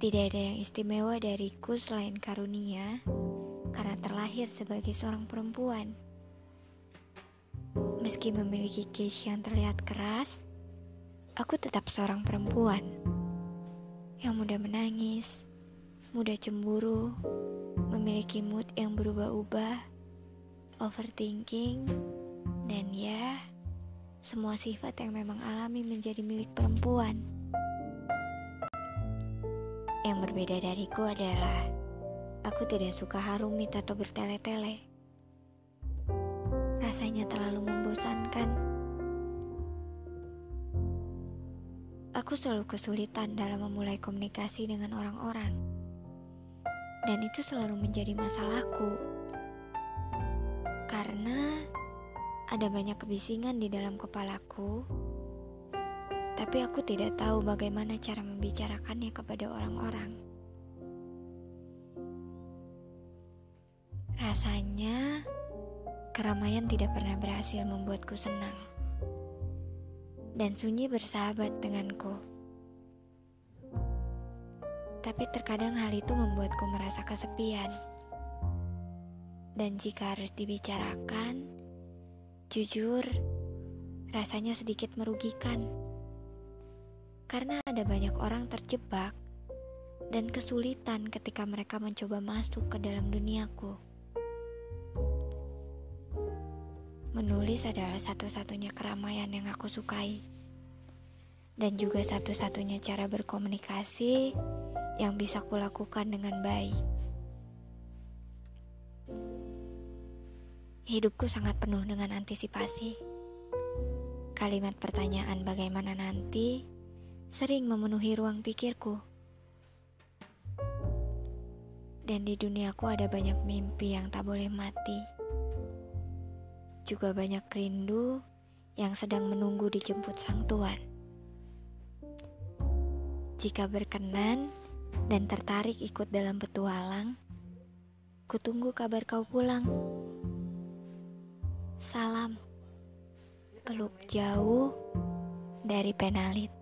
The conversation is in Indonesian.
Tidak ada yang istimewa dariku selain karunia, karena terlahir sebagai seorang perempuan. Meski memiliki case yang terlihat keras, aku tetap seorang perempuan yang mudah menangis, mudah cemburu, memiliki mood yang berubah-ubah, overthinking, dan ya, semua sifat yang memang alami menjadi milik perempuan. Yang berbeda dariku adalah aku tidak suka harumit atau bertele-tele. Rasanya terlalu membosankan. Aku selalu kesulitan dalam memulai komunikasi dengan orang-orang. Dan itu selalu menjadi masalahku. Karena ada banyak kebisingan di dalam kepalaku tapi aku tidak tahu bagaimana cara membicarakannya kepada orang-orang. Rasanya keramaian tidak pernah berhasil membuatku senang, dan sunyi bersahabat denganku. Tapi terkadang hal itu membuatku merasa kesepian, dan jika harus dibicarakan, jujur rasanya sedikit merugikan karena ada banyak orang terjebak dan kesulitan ketika mereka mencoba masuk ke dalam duniaku. Menulis adalah satu-satunya keramaian yang aku sukai, dan juga satu-satunya cara berkomunikasi yang bisa kulakukan dengan baik. Hidupku sangat penuh dengan antisipasi. Kalimat pertanyaan "bagaimana nanti" sering memenuhi ruang pikirku. Dan di duniaku ada banyak mimpi yang tak boleh mati. Juga banyak rindu yang sedang menunggu dijemput sang Tuhan. Jika berkenan dan tertarik ikut dalam petualang, kutunggu kabar kau pulang. Salam, peluk jauh dari penalit.